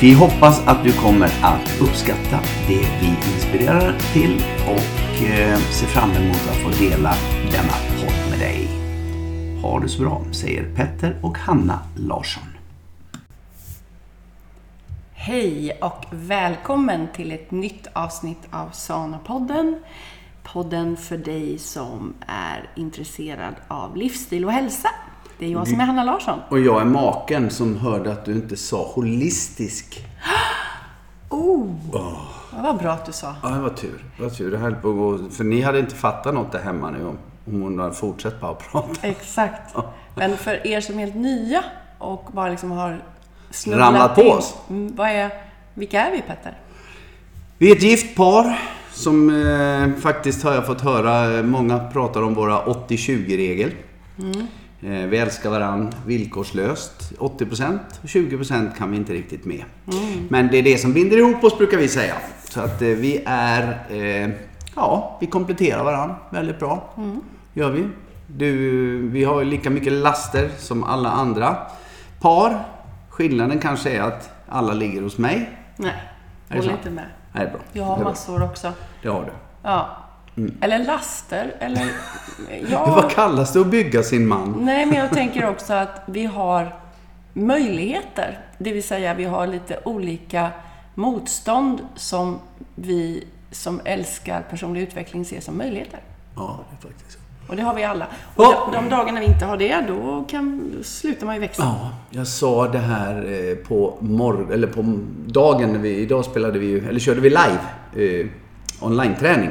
Vi hoppas att du kommer att uppskatta det vi inspirerar till och eh, ser fram emot att få dela denna podd med dig. Ha det så bra, säger Petter och Hanna Larsson. Hej och välkommen till ett nytt avsnitt av Sana-podden. Podden för dig som är intresserad av livsstil och hälsa. Det är jag som är Hanna Larsson. Och jag är maken som hörde att du inte sa holistisk. Oh! oh. Det var bra att du sa. Ja, det var tur. Det var tur. Det höll på att gå... För ni hade inte fattat något där hemma nu om, om hon hade fortsatt bara prata. Exakt. Men för er som är helt nya och bara liksom har snubblat Ramlat på oss. Mm, vad är, vilka är vi Petter? Vi är ett gift par som eh, faktiskt har jag fått höra, många pratar om våra 80-20-regel. Mm. Eh, vi älskar varann villkorslöst. 80% och 20% kan vi inte riktigt med. Mm. Men det är det som binder ihop oss brukar vi säga. Så att eh, vi är, eh, ja, vi kompletterar varann väldigt bra. Mm. Gör vi. Du, vi har lika mycket laster som alla andra par. Skillnaden kanske är att alla ligger hos mig. Nej, håller inte med. Nej, bra. Jag har massor också. Det har du. Ja. Mm. Eller laster, eller... Ja. Vad kallas det att bygga sin man? Nej, men jag tänker också att vi har möjligheter. Det vill säga, vi har lite olika motstånd som vi som älskar personlig utveckling ser som möjligheter. Ja, det är faktiskt så. Och det har vi alla. Och oh. de, dagarna vi inte har det, då kan, slutar man ju växa. Ja, jag sa det här eh, på morgon, eller på dagen när vi, idag spelade vi eller körde vi live eh, online-träning.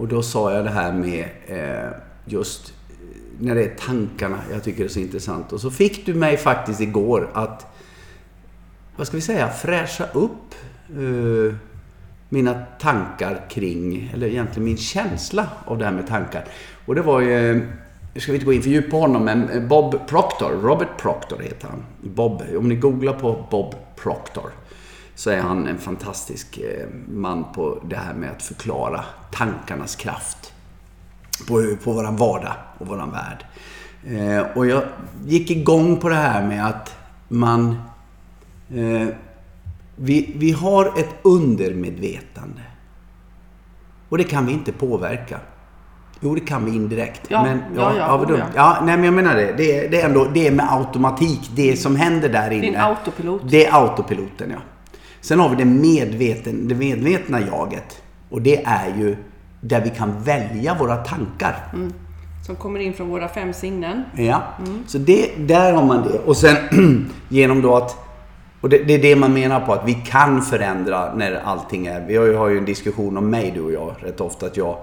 Och då sa jag det här med eh, just eh, när det är tankarna jag tycker det är så intressant. Och så fick du mig faktiskt igår att, vad ska vi säga, fräscha upp eh, mina tankar kring, eller egentligen min känsla av det här med tankar. Och det var ju, eh, nu ska vi inte gå in för djupt på honom, men eh, Bob Proctor, Robert Proctor heter han. Bob, om ni googlar på Bob Proctor så är han en fantastisk eh, man på det här med att förklara tankarnas kraft på, på våran vardag och våran värld. Eh, och jag gick igång på det här med att man... Eh, vi, vi har ett undermedvetande. Och det kan vi inte påverka. Jo, det kan vi indirekt. Ja, men, ja, ja, ja, ja. nej, men jag menar det. Det är, det är ändå det är med automatik. Det som händer där inne. Din autopilot. Det är autopiloten, ja. Sen har vi det, medveten, det medvetna jaget. Och det är ju där vi kan välja våra tankar. Mm. Som kommer in från våra fem sinnen. Ja, mm. så det, där har man det. Och sen genom då att och det, det, är det man menar på att vi kan förändra när allting är... Vi har ju, har ju en diskussion om mig du och jag rätt ofta att jag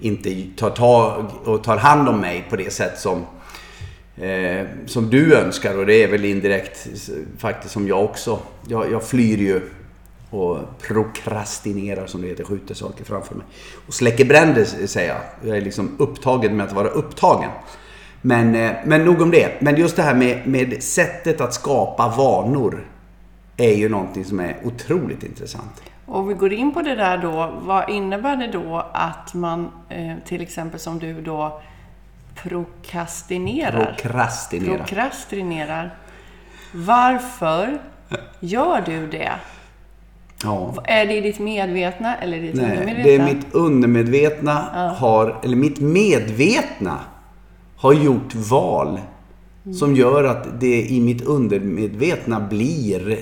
inte tar tag och tar hand om mig på det sätt som eh, som du önskar och det är väl indirekt faktiskt som jag också. Jag, jag flyr ju och prokrastinerar som det heter, skjuter saker framför mig. Och släcker bränder säger jag. Jag är liksom upptagen med att vara upptagen. Men, eh, men nog om det. Men just det här med, med sättet att skapa vanor är ju någonting som är otroligt intressant. Och vi går in på det där då, vad innebär det då att man eh, till exempel som du då prokrastinerar? Prokrastinerar. Prokrastinerar. Varför gör du det? Ja. Är det ditt medvetna eller ditt Nej, undermedvetna? det är mitt undermedvetna ja. har, eller mitt medvetna har gjort val mm. som gör att det i mitt undermedvetna blir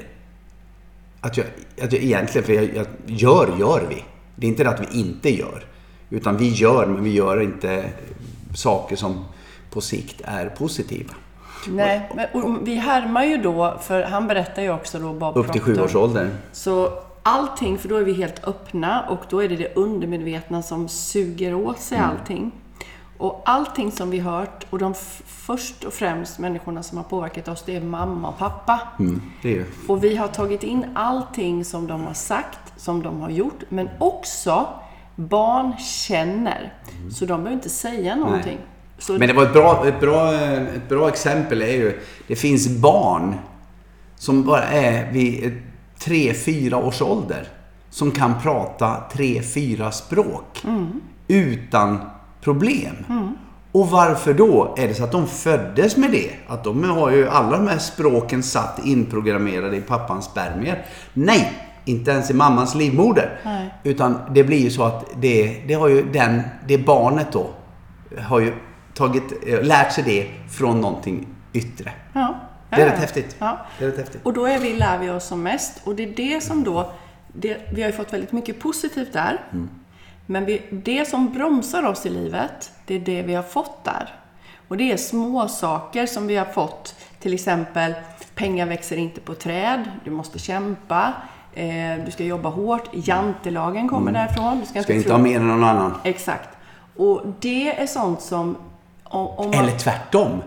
att jag, att jag egentligen, för jag, jag gör, gör vi. Det är inte det att vi inte gör. Utan vi gör, men vi gör inte saker som på sikt är positiva. Nej, men, vi härmar ju då, för han berättar ju också då Bob Upp till Proctor. sju års ålder. Så allting, för då är vi helt öppna och då är det det undermedvetna som suger åt sig Mm. allting. Och allting som vi hört, och de först och främst människorna som har påverkat oss, det är mamma och pappa. Mm, det är. Och vi har tagit in allting som de har sagt, som de har gjort, men också barn känner. Så de behöver inte säga någonting. Men det var ett bra, ett, bra, ett bra exempel är ju, det finns barn som bara är vid 3-4 års ålder. Som kan prata 3-4 språk. Utan problem. Och varför då? Är det så att de föddes med det? Att de har ju alla de här språken satt inprogrammerade i pappans spermier? Nej! Inte ens i mammans livmoder. Nej. Utan det blir ju så att det, det har ju den, det barnet då har ju tagit, eh, lärt sig det från någonting yttre. Ja. Det är rätt häftigt. Ja. Det är rätt häftigt. Och då är vi, lär vi oss som mest. Och det är det som då, det, vi har ju fått väldigt mycket positivt där. Mm. Men vi, det som bromsar oss i livet, det är det vi har fått där. Och det är små saker som vi har fått. Till exempel, pengar växer inte på träd, du måste kämpa, eh, du ska jobba hårt. Jantelagen kommer därifrån. Du ska, Mm. Ska inte tro- ha mer än någon annan. Exakt. Och det är sånt som... Om, om man, Eller tvärtom.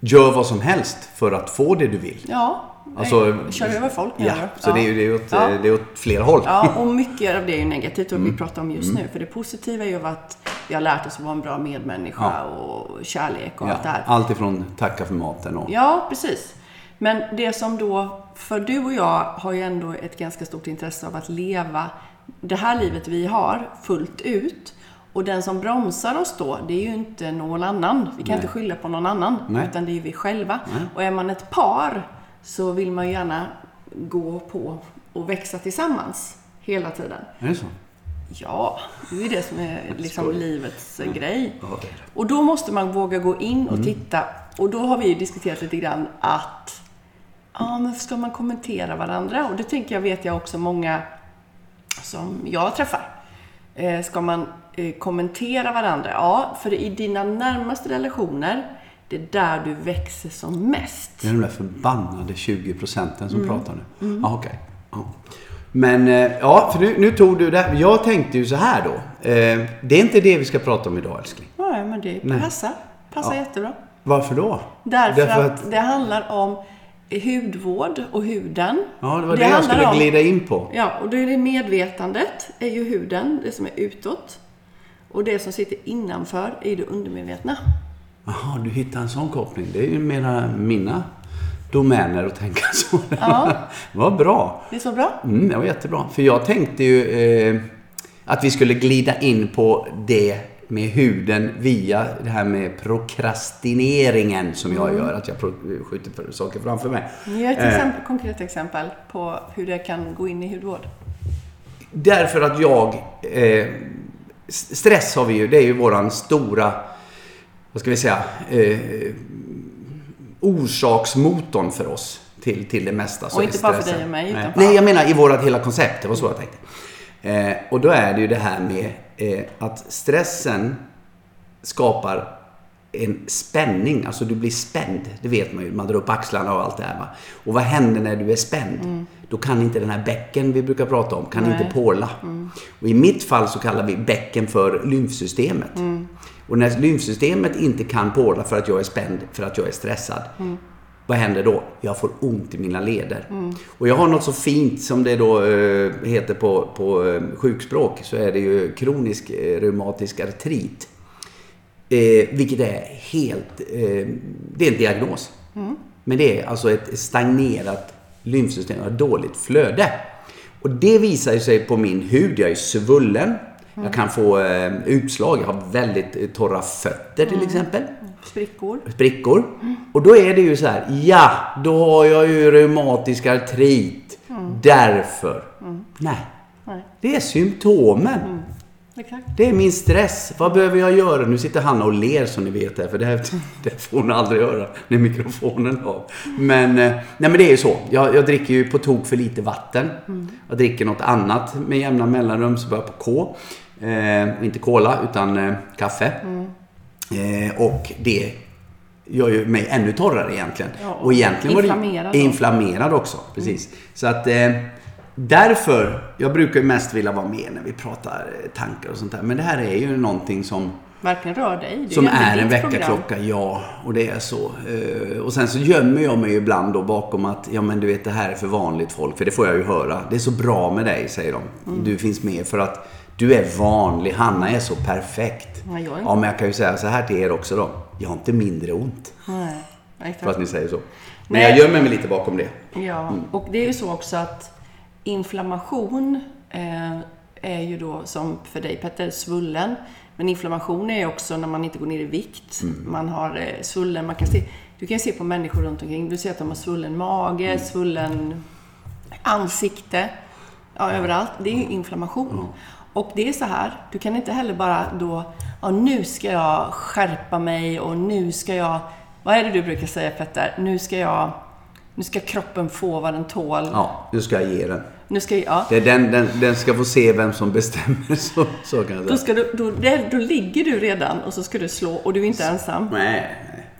Mm. Gör vad som helst för att få det du vill. Ja, Alltså, kör över folk Ja, så det är ju det är åt, Ja. det är åt flera håll. Ja, och mycket av det är ju negativt Mm. och vi pratar om just nu. För det positiva är ju att vi har lärt oss att vara en bra medmänniska och kärlek och allt det Ja, här. allt ifrån tacka för maten och... Ja, precis. Men det som då, för du och jag har ju ändå ett ganska stort intresse av att leva det här livet vi har fullt ut. Och den som bromsar oss då, det är ju inte någon annan. Vi kan Nej. inte skylla på någon annan, Nej. utan det är vi själva. Och är man ett par så vill man ju gärna gå på och växa tillsammans hela tiden. Är det så? Ja, det är det som är liksom livets grej. Och då måste man våga gå in Mm. och titta. Och då har vi ju diskuterat lite grann att ja, men ska man kommentera varandra? Och det tänker jag vet jag också många som jag träffar. Eh, ska man kommentera varandra? Ja, för i dina närmaste relationer, det är där du växer som mest. Det är de där förbannade 20 procenten Mm. som pratar nu. Ja, okej. Ja. Men, eh, ja, för nu, nu tog du det. Jag tänkte ju så här då. Eh, Det är inte det vi ska prata om idag, älskling. Ja, men det Nej. passar. Passar Ja. jättebra. Varför då? Därför, Därför att, att- det handlar om hudvård och huden. Ja, det var det, jag handlar skulle om- glida in på. Ja, och då är det medvetandet, är ju huden, det som är utåt. Och det som sitter innanför är det undermedvetna. Jaha, du hittar en sån koppling. Det är ju mera mina domäner att tänka så. Ja. Vad bra. Det är så bra. Mm, det var jättebra. För jag tänkte ju eh, att vi skulle glida in på det med huden via det här med prokrastineringen som jag Mm. gör. Att jag skjuter saker framför mig. Ge ett Eh, exempel, konkret exempel på hur det kan gå in i hudvård. Därför att jag... Eh, stress har vi ju, det är ju våran stora, vad ska vi säga, eh, orsaksmotorn för oss till, till det mesta. Och inte bara för dig och mig, Nej. utan Nej, jag menar i vårat hela koncept. Det var så jag tänkte. Eh, och då är det ju det här med eh, att stressen skapar en spänning, alltså du blir spänd. Det vet man ju, man drar upp axlarna och allt det här. Va? Och vad händer när du är spänd? Då kan inte den här bäcken vi brukar prata om, kan Mm. Nej. inte porla. Och i mitt fall så kallar vi bäcken för lymfsystemet. Mm. Och när lymfsystemet inte kan porla för att jag är spänd, för att jag är stressad. Mm. Vad händer då? Jag får ont i mina leder. Och jag har något så fint som det då eh, heter på, på eh, sjukspråk. Så är det ju kronisk eh, reumatisk artrit. Eh, vilket är helt... Eh, det är en diagnos. Men det är alltså ett stagnerat lymfsystem, ett dåligt flöde. Och det visar sig på min hud. Jag är svullen. Jag kan få eh, utslag. Jag har väldigt eh, torra fötter till exempel. Sprickor. Sprickor. Och då är det ju så här. Ja, då har jag ju reumatisk artrit. Därför. Nej. Nej. Det är symptomen. Exakt. Det är min stress. Vad behöver jag göra? Nu sitter Hanna och ler som ni vet här, för det, här, det får hon aldrig göra när mikrofonen av. Men, eh, nej, men det är ju så. Jag, jag dricker ju på tok för lite vatten. Jag dricker något annat med jämna mellanrum som börjar på K. Eh, inte cola, utan eh, kaffe. Eh, och det gör ju mig ännu torrare egentligen. Ja, och egentligen var det- inflammerad också. Precis. Så att eh, därför, jag brukar ju mest vilja vara med när vi pratar eh, tankar och sånt där. Men det här är ju någonting som, Verkligen rör dig. Det som ändå är en väckarklocka. Ja, och det är så. Eh, och sen så gömmer jag mig ibland då bakom att, ja men du vet det här är för vanligt folk. För det får jag ju höra. Det är så bra med dig, säger de. Mm. Du finns med för att du är vanlig. Hanna är så perfekt. Ja, jag är Ja, men jag kan ju säga så här till er också då. Jag har inte mindre ont. Nej, För exakt. att ni säger så. Men Nej. jag gömmer mig lite bakom det. Ja, Mm. och det är ju så också att inflammation eh, är ju då som för dig Petter, svullen. Men inflammation är ju också när man inte går ner i vikt. Mm. Man har eh, svullen, man kan se, du kan se på människor runt omkring, du ser att de har svullen mage, Mm. svullen ansikte, ja överallt. Det är ju inflammation. Och det är så här, du kan inte heller bara då, ja nu ska jag skärpa mig och nu ska jag, vad är det du brukar säga Petter? Nu ska jag, nu ska kroppen få vad den tål. Ja, nu ska jag ge den. Nu ska jag, ja. Det är den, den, den ska få se vem som bestämmer. Så, så kan jag Då, säga. ska du, då, där, då ligger du redan och så ska du slå och du är inte ensam. Nej,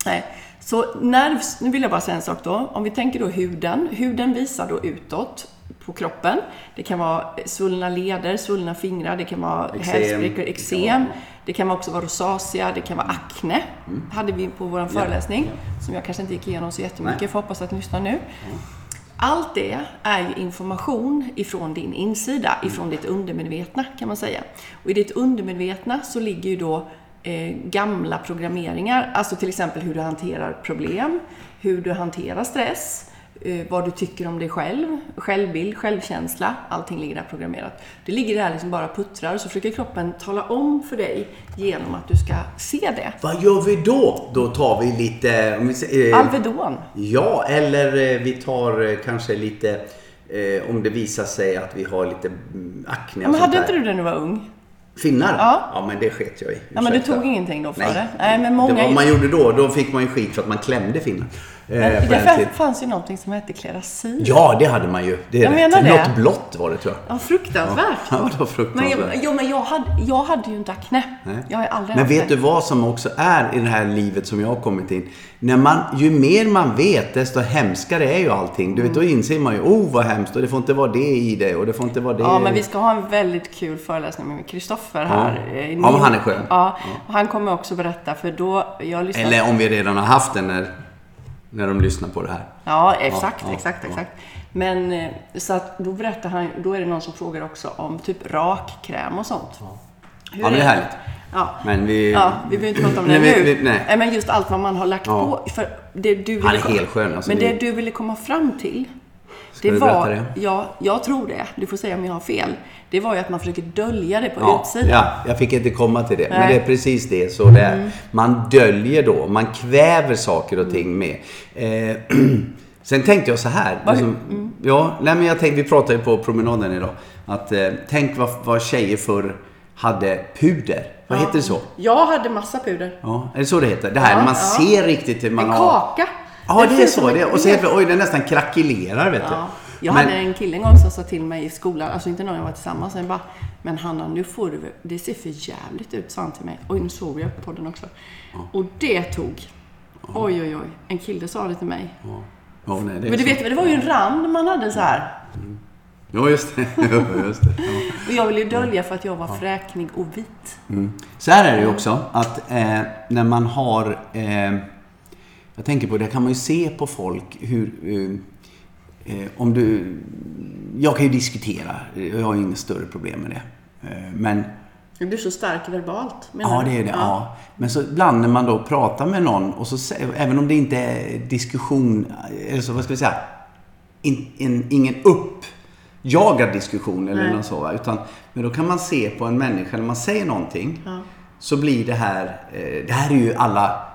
nej. Så när, nu vill jag bara säga en sak då. Om vi tänker då huden. Huden visar då utåt på kroppen. Det kan vara svullna leder, svullna fingrar, det kan vara Ja. eksem. Det kan också vara rosacea, det kan vara akne. hade vi på vår föreläsning. Som jag kanske inte gick igenom så jättemycket. Nej. Får hoppas att ni lyssnar nu. Allt det är ju information ifrån din insida, ifrån ditt undermedvetna kan man säga. Och i ditt undermedvetna så ligger ju då eh, gamla programmeringar, alltså till exempel hur du hanterar problem, hur du hanterar stress, vad du tycker om dig själv, självbild, självkänsla, allting ligger där programmerat. Det ligger där liksom bara puttrar och så försöker kroppen tala om för dig genom att du ska se det. Vad gör vi då? Då tar vi lite... Om vi, eh, Alvedon. Ja, eller eh, vi tar eh, kanske lite... Eh, om det visar sig att vi har lite mm, akne och men hade inte du det när du var ung? Finnar? Ja. ja, men det sket jag i. Ja, men du tog ingenting då för Nej. det? Nej, men många... Det var, man gjorde då, då fick man ju skit för att man klämde finnar. Eh, Men den det fanns ju någonting som hette klerasil. Ja, det hade man ju. Det är Jag rätt. menar det. Något blått var det tror jag. Ja, fruktansvärt. Ja, det var Men, fruktansvärt. jag, jo, men jag, hade, jag hade ju inte akne. Nej. Jag har aldrig Men vet det. du vad som också är i det här livet som jag har kommit in? När man, ju mer man vet, desto hemskare är ju allting. Du vet, då inser man ju, oh vad hemskt och det får inte vara det i det och det får inte vara det. Ja, men vi ska ha en väldigt kul föreläsning med Kristoffer här. Ja. eh, Ja, men han är skön. Ja, och han kommer också berätta för då, jag lyssnar... Eller om vi redan har haft den när, när de lyssnar på det här. Ja, exakt, Ja, ja, exakt, ja. exakt. Men eh, så att då berättar han, då är det någon som frågar också om typ rakkräm och sånt. Hur Ja, men det är härligt. Ja. Men vi... Ja, vi behöver inte prata om det Nej, nu. vi- nej. men just allt vad man har lagt Ja. på. För det du ville Han är kom- helt skön, alltså, men ni- det du ville komma fram till. Ska det var, berätta det? Ja, jag tror det. Du får säga om jag har fel. Det var ju att man försöker dölja det på Ja, utsidan. ja, jag fick inte komma till det. Men Nej. det är precis det så det är. Mm. Man döljer då, man kväver saker och ting med. Eh, sen tänkte jag så här. Liksom, Ja, nej men jag tänkte, vi pratade ju på promenaden idag. Att eh, tänk vad, vad tjejer förr hade puder. Vad heter det så? Jag hade massa puder. Ja, är det så det heter? Det här Ja, man ja. ser riktigt hur man En har... kaka. Ja, det är så. Det. Och så helt oj, den nästan krackelerar vet Ja. du. Jag Men- hade en kille en gång som sa till mig i skolan, alltså inte någon jag var tillsammans med, bara Men Hanna, nu får du det ser för jävligt ut, sa han till mig. Oj, nu såg jag på podden också. Och det tog, oj oj oj, en kille sa det till mig. Ja, nej, det är Men du så. vet det var ju en rand man hade så här. Ja, just det. Ja, just det. Ja. Och jag ville ju dölja för att jag var fräknig och vit. Så här är det ju också att eh, när man har... Eh, jag tänker på det kan man ju se på folk hur... Eh, eh, om du... Jag kan ju diskutera. Jag har ju inget större problem med det. Eh, men Du är så stark verbalt, menar Ja, det är det. Ja. Men så ibland när man då pratar med någon och så även om det inte är diskussion, eller så, vad ska vi säga, in, in, ingen uppjagad diskussion eller Nej. något så, utan men då kan man se på en människa när man säger någonting Ja. så blir det här, eh, det här är ju alla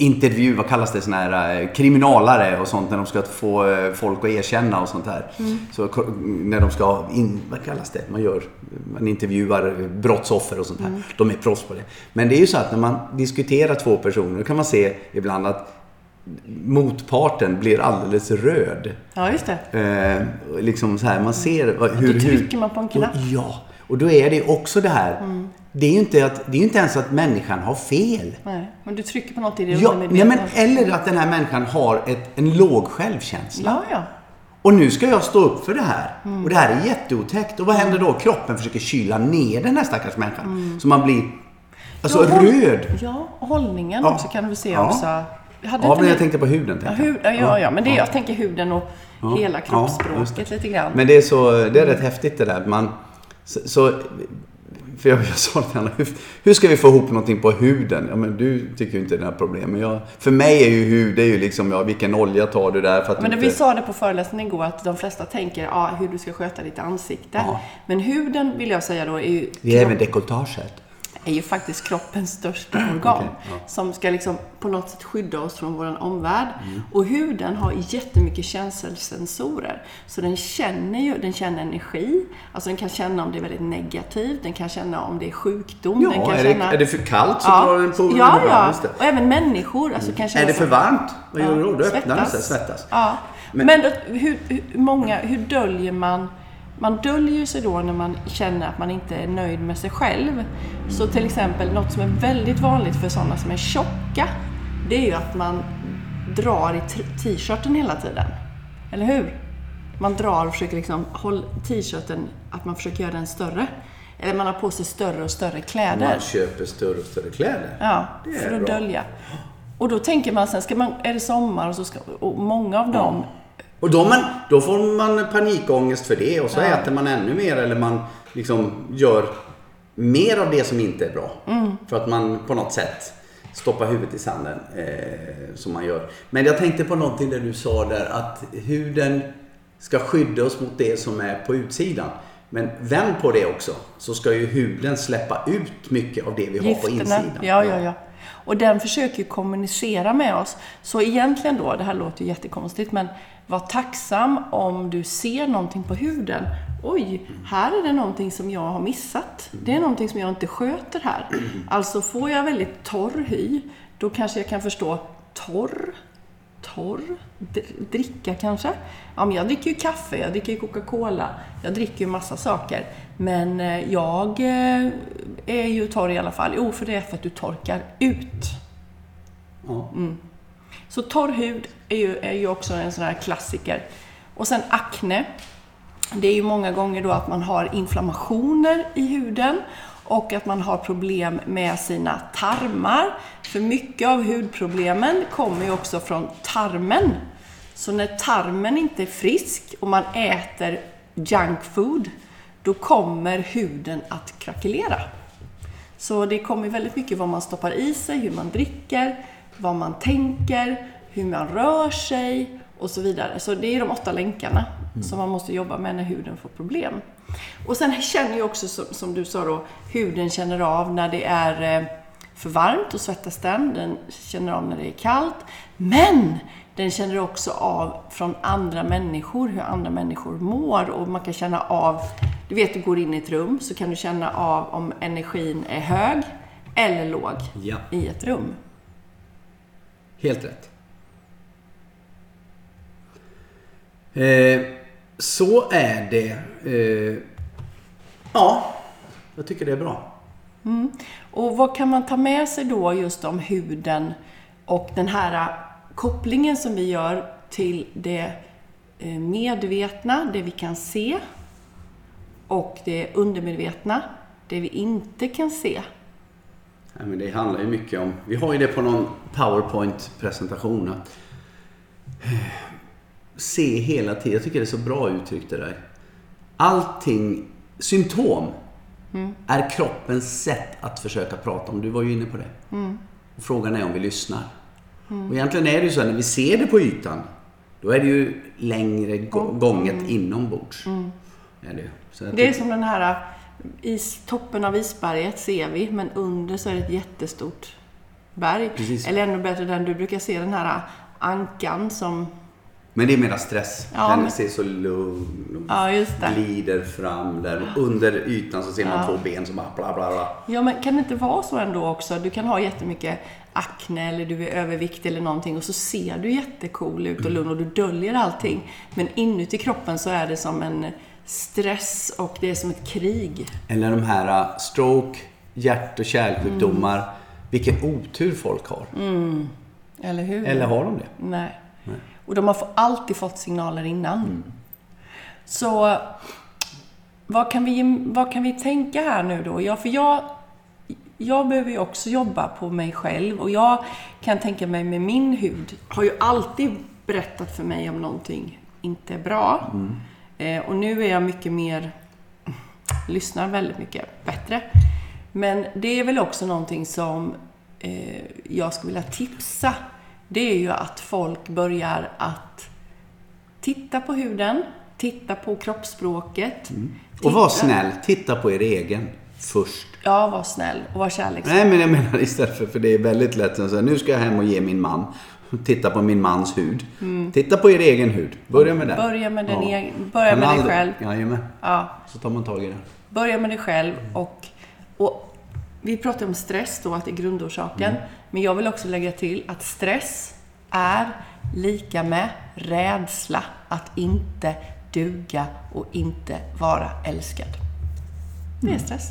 intervju, vad kallas det, såna här eh, kriminalare och sånt när de ska få eh, folk att erkänna och sånt här. Så ko- när de ska, in, vad kallas det, man gör, man intervjuar brottsoffer och sånt här. De är proffs på det. Men det är ju så att när man diskuterar två personer, då kan man se ibland att motparten blir alldeles röd. Ja, just det. Eh, liksom så här, man ser vad- hur... Då trycker man på en knapp. Ja, och då är det också det här. Det är ju inte, att, det är inte ens att människan har fel. Nej, men du trycker på något i det Ja, nej, men, eller att den här människan har ett, en låg självkänsla. Ja, ja. Och nu ska jag stå upp för det här. Och det här är jätteotäckt. Och vad händer då? Kroppen försöker kyla ner den här stackars människan. Så man blir alltså Ja, röd. Ja, hållningen Ja. också kan du se Ja. också. Jag hade Ja, men jag tänkte på huden. Ja, tänkte jag. hud, ja, ja, ja, men det, jag tänker huden och Ja. hela Ja, kroppsspråket lite grann. Men det är, så, det är rätt häftigt det där. Man, så, så, för jag, jag sa till henne, hur, hur ska vi få ihop någonting på huden? Ja, men du tycker ju inte det är några problem. Men jag, för mig är ju hud, det är ju liksom, ja, vilken olja tar du där för att Men inte... vi sa det på föreläsningen igår att de flesta tänker ja, hur du ska sköta ditt ansikte. Ja. Men huden vill jag säga då är ju, Det är även dekolletaget. Är ju faktiskt kroppens största organ. Okej, ja. Som ska liksom på något sätt skydda oss från vår omvärld. Mm. Och huden har jättemycket känselsensorer. Så den känner ju, den känner energi. Alltså den kan känna om det är väldigt negativt. Den kan känna om det är sjukdom. den Ja, kan är känna... det, är det för kallt så ja, drar den på... ja, ja. det. Och även människor alltså, kan känna Är det för varmt? Vad gör Ja, du då? Du öppnar den sig, svettas. Ja. Men, Men- då, hur, hur, många, hur döljer man? Man döljer sig då när man känner att man inte är nöjd med sig själv. Så till exempel något som är väldigt vanligt för sådana som är tjocka, det är ju att man drar i t-shirten hela tiden. Eller hur? Man drar och försöker liksom hålla t-shirten, att man försöker göra den större. Eller man har på sig större och större kläder. Man köper större och större kläder. Ja, för att bra. dölja. Och då tänker man sen, ska man, är det sommar och så ska, och många av dem, Och då, man, då får man panikångest för det och så Ja. äter man ännu mer eller man liksom gör mer av det som inte är bra. Mm. För att man på något sätt stoppar huvudet i sanden eh, som man gör. Men jag tänkte på någonting där du sa där att huden ska skydda oss mot det som är på utsidan. Men vänd på det också så ska ju huden släppa ut mycket av det vi har på insidan. Ja, ja, ja. Och den försöker kommunicera med oss. Så egentligen då, det här låter ju jättekonstigt, men var tacksam om du ser någonting på huden. Oj, här är det någonting som jag har missat. Det är någonting som jag inte sköter här. Alltså får jag väldigt torr hy, då kanske jag kan förstå torr, torr, dr- dricka kanske. Ja, men jag dricker ju kaffe, jag dricker ju Coca-Cola, jag dricker ju massa saker. Men eh, jag eh, är ju torr i alla fall. Jo, för det är för att du torkar ut. Ja. Så torr hud är ju, är ju också en sån här klassiker. Och sen akne. Det är ju många gånger då att man har inflammationer i huden och att man har problem med sina tarmar. För mycket av hudproblemen kommer ju också från tarmen. Så när tarmen inte är frisk och man äter junk food, då kommer huden att krackelera. Så det kommer väldigt mycket vad man stoppar i sig, hur man dricker, vad man tänker, hur man rör sig och så vidare. Så det är de åtta länkarna som man måste jobba med när huden får problem. Och sen känner ju också, som, som du sa då, huden känner av när det är eh, för varmt och svettas den. Den känner av när det är kallt. Men den känner också av från andra människor, hur andra människor mår. Och man kan känna av, du vet du går in i ett rum så kan du känna av om energin är hög eller låg Ja. i ett rum. Helt rätt. Eh, så är det. Eh, ja, jag tycker det är bra. Och vad kan man ta med sig då just om huden och den här kopplingen som vi gör till det eh, medvetna, det vi kan se, och det undermedvetna, det vi inte kan se. Nej, men det handlar ju mycket om, vi har ju det på någon powerpoint-presentation. Se hela tiden, jag tycker det är så bra uttryckt det där. Allting, symptom, är kroppens sätt att försöka prata om. Du var ju inne på det. Och frågan är om vi lyssnar. Och egentligen är det ju så att när vi ser det på ytan, då är det ju längre gå- gånget inombords. Är det. Så Det är som den här äh, is, toppen av isberget ser vi, men under så är det ett jättestort berg. Precis. Eller ännu bättre den du brukar se, den här ankan som... Men det är mera stress. Ja, den men- ser så lugn Ja, glider fram där. Under ytan så ser man Ja. två ben som bara bla bla bla. Ja, men kan det inte vara så ändå också? Du kan ha jättemycket akne eller du är övervikt eller någonting och så ser du jättecool ut och lugn och du döljer allting. Men inuti kroppen så är det som en stress och det är som ett krig. Eller de här uh, stroke, hjärt och kärlsjukdomar. Mm. Vilken otur folk har. Eller hur? Eller har de det? Nej. Och de har alltid fått signaler innan. Mm. Så vad kan, vi, vad kan vi tänka här nu då? Ja, för jag, jag behöver ju också jobba på mig själv och jag kan tänka mig med min hud har ju alltid berättat för mig om någonting inte är bra. Eh, och nu är jag mycket mer, lyssnar väldigt mycket bättre. Men det är väl också någonting som eh, jag skulle vilja tipsa. Det är ju att folk börjar att titta på huden, titta på kroppsspråket. Och var snäll. Titta på er egen först. Ja, var snäll och var kärleksfull. Nej, men jag menar istället för, för det är väldigt lätt att säga nu ska jag hem och ge min man. Titta på min mans hud. Titta på er egen hud. Börja med den. Mm. Börja med den Ja. egen- börja med dig själv. Jajamän. Ja, Så tar man tag i det. börja med dig själv och, och vi pratar om stress då, att det är grundorsaken. Men jag vill också lägga till att stress är lika med rädsla att inte duga och inte vara älskad. Det är stress.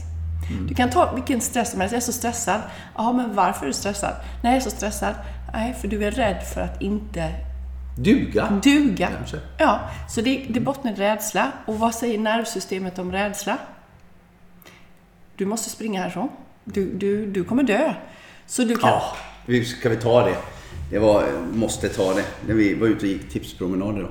Du kan ta vilken stress som helst. Jag är så stressad. Ja, men varför är du stressad? Nej, jag är så stressad. Nej, för du är rädd för att inte Duga. duga. Kanske. Ja, så det, det bottnar i rädsla. Och vad säger nervsystemet om rädsla? Du måste springa härifrån. Du, du, du kommer dö. Så du kan... Ja, ska vi ta det? Det var, måste ta det. När vi var ute och gick tipspromenader då.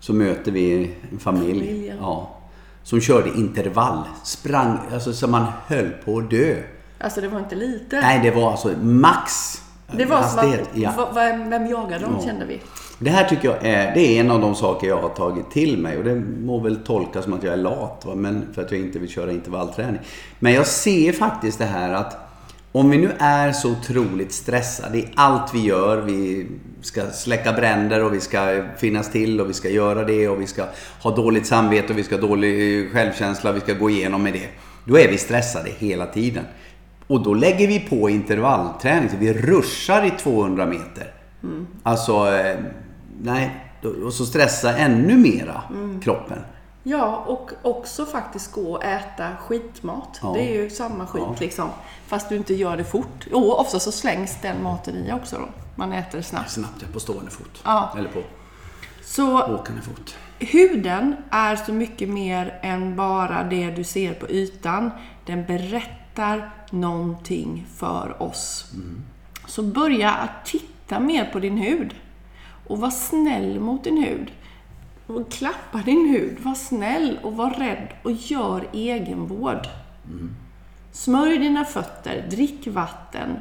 Så möter vi en familj. Ja, som körde intervall. Sprang, alltså så man höll på att dö. Alltså det var inte lite. Nej, det var alltså max det var som att, Ja. vem, vem jagar dem, Ja. kände vi. Det här tycker jag är, det är en av de saker jag har tagit till mig. Och det må väl tolkas som att jag är lat, va? Men för att jag inte vill köra intervallträning. Men jag ser faktiskt det här att om vi nu är så otroligt stressade i allt vi gör. Vi ska släcka bränder och vi ska finnas till och vi ska göra det och vi ska ha dåligt samvete och vi ska ha dålig självkänsla och vi ska gå igenom med det. Då är vi stressade hela tiden. Och då lägger vi på intervallträning, så vi ruschar i 200 meter. Alltså, eh, nej. Och så stressa ännu mera kroppen. Ja, och också faktiskt gå och äta skitmat. Ja. Det är ju samma skit Ja. liksom. Fast du inte gör det fort. Jo, ofta så slängs den maten i också då. Man äter det snabbt. Snabbt på stående fot. Ja. Eller på Så åkande fot. Huden är så mycket mer än bara det du ser på ytan. Den berättar någonting för oss. Så börja att titta mer på din hud. Och var snäll mot din hud. Och klappa din hud. Var snäll och var rädd och gör egenvård. Smörj dina fötter, drick vatten,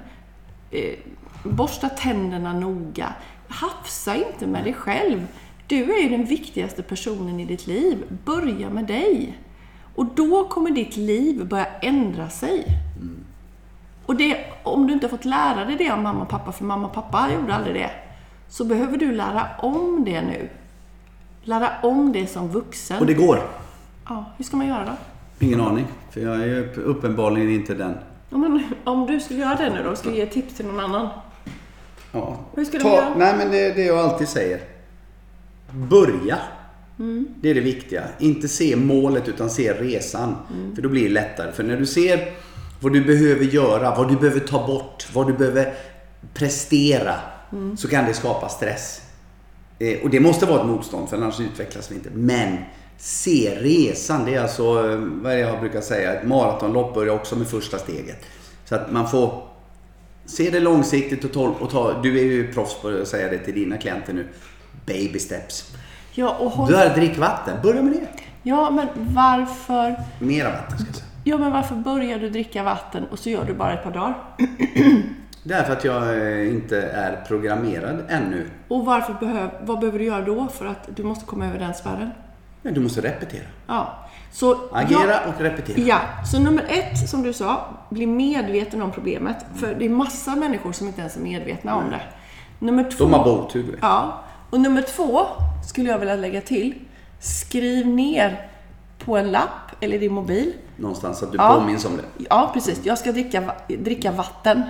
eh, borsta tänderna noga. Hafsa inte med dig själv. Du är ju den viktigaste personen i ditt liv. Börja med dig. Och då kommer ditt liv börja ändra sig. Och det, om du inte har fått lära dig det av mamma och pappa, för mamma och pappa gjorde aldrig det, så behöver du lära om det nu. Lära om det som vuxen. Och det går. Ja, hur ska man göra då? Ingen aning. För jag är uppenbarligen inte den. Ja, men, om du skulle göra det nu då, ska du ge tips till någon annan? Ja. Hur du Ta, göra? Nej, men det är det jag alltid säger. Börja. Mm. Det är det viktiga. Inte se målet utan se resan. Mm. För då blir det lättare. För när du ser vad du behöver göra, vad du behöver ta bort, vad du behöver prestera. Mm. Så kan det skapa stress. Eh, och det måste vara ett motstånd för annars utvecklas vi inte. Men se resan. Det är alltså, eh, vad jag brukar säga, ett maratonlopp börjar också med första steget. Så att man får se det långsiktigt och, tol- och ta, du är ju proffs på att säga det till dina klienter nu. Baby steps. Ja, och håll... Där, drick vatten. Börja med det. ja, men varför... Mera vatten ska jag säga. Ja, men varför börjar du dricka vatten och så gör du bara ett par dagar? Därför att jag eh, inte är programmerad ännu. Och varför behöv, vad behöver du göra då för att du måste komma över den spärren? Men du måste repetera. Ja. Så Agera jag- och repetera. Ja, så nummer ett, som du sa, bli medveten om problemet. För det är massa människor som inte ens är medvetna om det. Nummer två... De har bara otur, du vet. Ja. Och nummer två, skulle jag vilja lägga till. Skriv ner på en lapp eller i din mobil. Någonstans att du Ja. påminns om det. Ja, precis. Jag ska dricka, dricka vatten.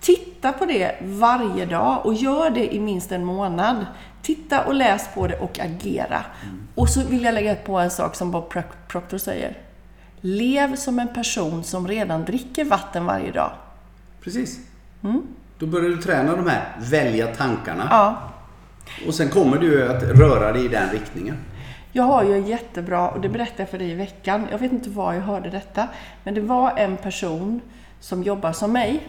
Titta på det varje dag och gör det i minst en månad. Titta och läs på det och agera. Och så vill jag lägga på en sak som Bob Proc- Proctor säger. Lev som en person som redan dricker vatten varje dag. Precis. Då börjar du träna de här välja tankarna. Ja, Och sen kommer du att röra dig i den riktningen. Jag har ju en jättebra, och det berättade jag för dig i veckan, jag vet inte var jag hörde detta, men det var en person som jobbar som mig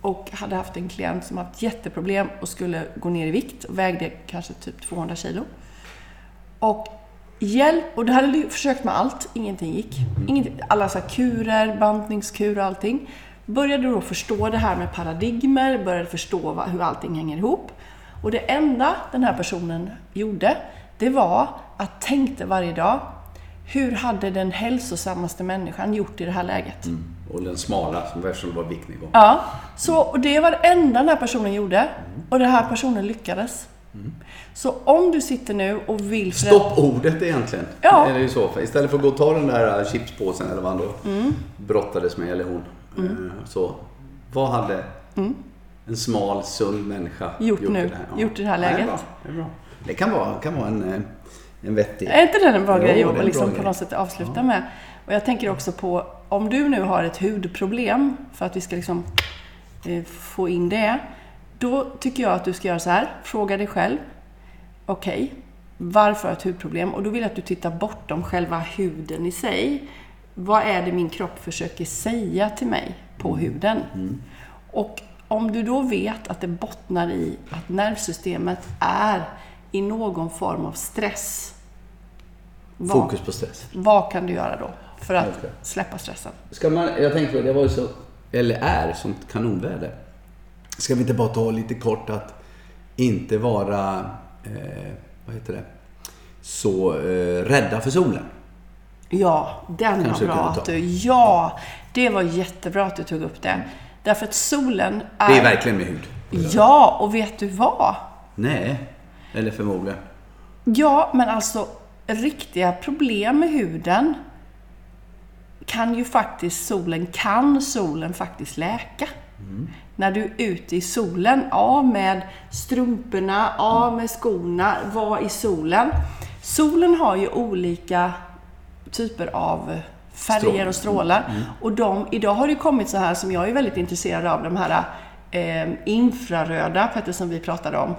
och hade haft en klient som haft jätteproblem och skulle gå ner i vikt och vägde kanske typ 200 kilo. Och hjälp, och det hade försökt med allt, ingenting gick. Ingenting, alla så kurer, bantningskur och allting. Började då förstå det här med paradigmer, började förstå vad, hur allting hänger ihop. Och det enda den här personen gjorde, det var att tänkte varje dag, hur hade den hälsosammaste människan gjort i det här läget? Och den smala, som eftersom det var viktnivå. Ja, så, och det var det enda den här personen gjorde. Och den här personen lyckades. Så om du sitter nu och vill... Stoppordet egentligen. Ja. Är det ju så. Istället för att gå och ta den där chipspåsen eller vad han då Mm. brottades med, eller hon. Eh, Så, vad hade en smal, sund människa Mm. Gjort nu, det här? gjort i det här Ja, läget. Det är bra. Det, är bra. det kan vara, kan vara en, eh, en vettig... Är inte det en bra grej att liksom på något sätt avsluta med? Och jag tänker också på, om du nu har ett hudproblem, för att vi ska liksom eh, få in det. Då tycker jag att du ska göra så här, fråga dig själv. Okej, varför har jag ett hudproblem? Och då vill jag att du tittar bortom själva huden i sig. Vad är det min kropp försöker säga till mig på huden? Och om du då vet att det bottnar i att nervsystemet är i någon form av stress. Fokus på stress. vad kan du göra då för att Okej. släppa stressen? Ska man, jag tänkte på det, var ju så, eller är, sånt kanonväder. Ska vi inte bara ta lite kort att inte vara, eh, vad heter det, så eh, rädda för solen. Ja, den Kanske var bra att du... Ja, det var jättebra att du tog upp det. Därför att solen är... Det är verkligen med hud. Ja, och vet du vad? Nej, eller förmodligen. Ja, men alltså riktiga problem med huden kan ju faktiskt solen, kan solen faktiskt läka. När du är ute i solen, av med strumporna, av med skorna, var i solen. Solen har ju olika typer av färger och strålar. Och de, idag har det kommit så här som jag är väldigt intresserad av, de här eh, infraröda, Petter, som vi pratade om.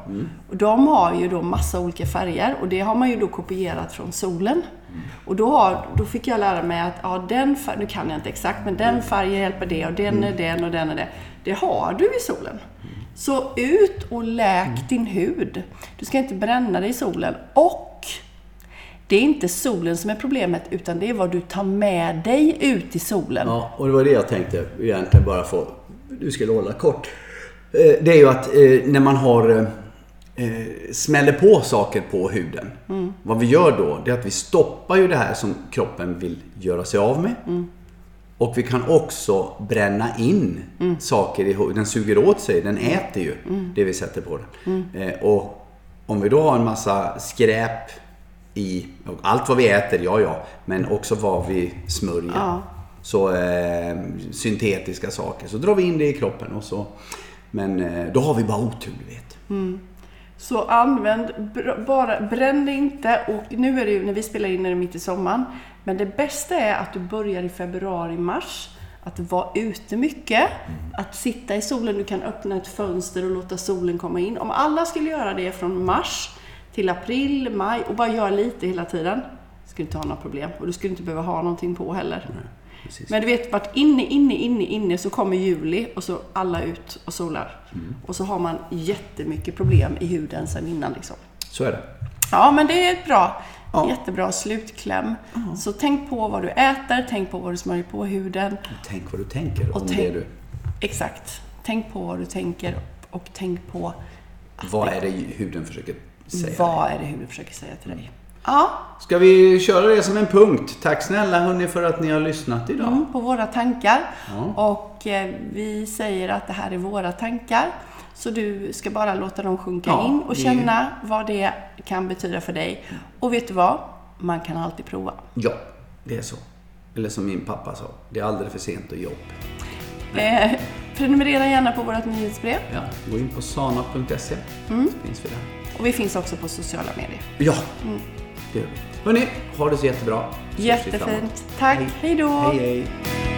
Och de har ju då massa olika färger och det har man ju då kopierat från solen. Och då, har, då fick jag lära mig att ja, den färgen, nu kan jag inte exakt, men den färgen hjälper det och den är den och den är det. Det har du i solen. Så ut och läk din hud. Du ska inte bränna dig i solen. Och det är inte solen som är problemet, utan det är vad du tar med dig ut i solen. Ja, och det var det jag tänkte egentligen bara få, du skulle hålla kort. Eh, Det är ju att eh, när man har eh, smäller på saker på huden. Vad vi gör då, det är att vi stoppar ju det här som kroppen vill göra sig av med. Och vi kan också bränna in saker i huden. Den suger åt sig, den äter ju det vi sätter på den. Eh, och om vi då har en massa skräp i, allt vad vi äter, ja ja, men också vad vi smörjer. Ja. Så eh, syntetiska saker. Så drar vi in det i kroppen och så. Men eh, då har vi bara otur, du vet. Så använd, bara, bränn det inte. Och nu är det ju, när vi spelar in är det mitt i sommaren. Men det bästa är att du börjar i februari, mars. Att vara ute mycket. Att sitta i solen. Du kan öppna ett fönster och låta solen komma in. Om alla skulle göra det från mars till april, maj och bara göra lite hela tiden. Skulle inte ha några problem. Och du skulle inte behöva ha någonting på heller. Precis. Men du vet, vart inne, inne, inne, inne så kommer juli och så alla ut och solar. Och så har man jättemycket problem i huden sen innan liksom. Så är det. Ja, men det är ett bra, Ja. jättebra slutkläm. Så tänk på vad du äter, tänk på vad du smörjer på huden. Tänk vad du tänker om Och det tänk- du. Exakt. Tänk på vad du tänker och tänk på Vad är det huden försöker säga? vad är det huden försöker säga till dig. Ja, Ska vi köra det som en punkt? Tack snälla hörni för att ni har lyssnat idag. mm, på våra tankar. Ja. Och eh, vi säger att det här är våra tankar. Så du ska bara låta dem sjunka Ja, in och det- känna vad det kan betyda för dig. Och vet du vad? Man kan alltid prova. Ja, det är så. Eller som min pappa sa, det är aldrig för sent att jobba. Eh, prenumerera gärna på vårt nyhetsbrev. Ja, gå in på sana.se. Mm. Finns vi där. Och vi finns också på sociala medier. Ja, det vi. Hörni, ha det så jättebra. Jättefint. Tack. Hej då. Hej, hej.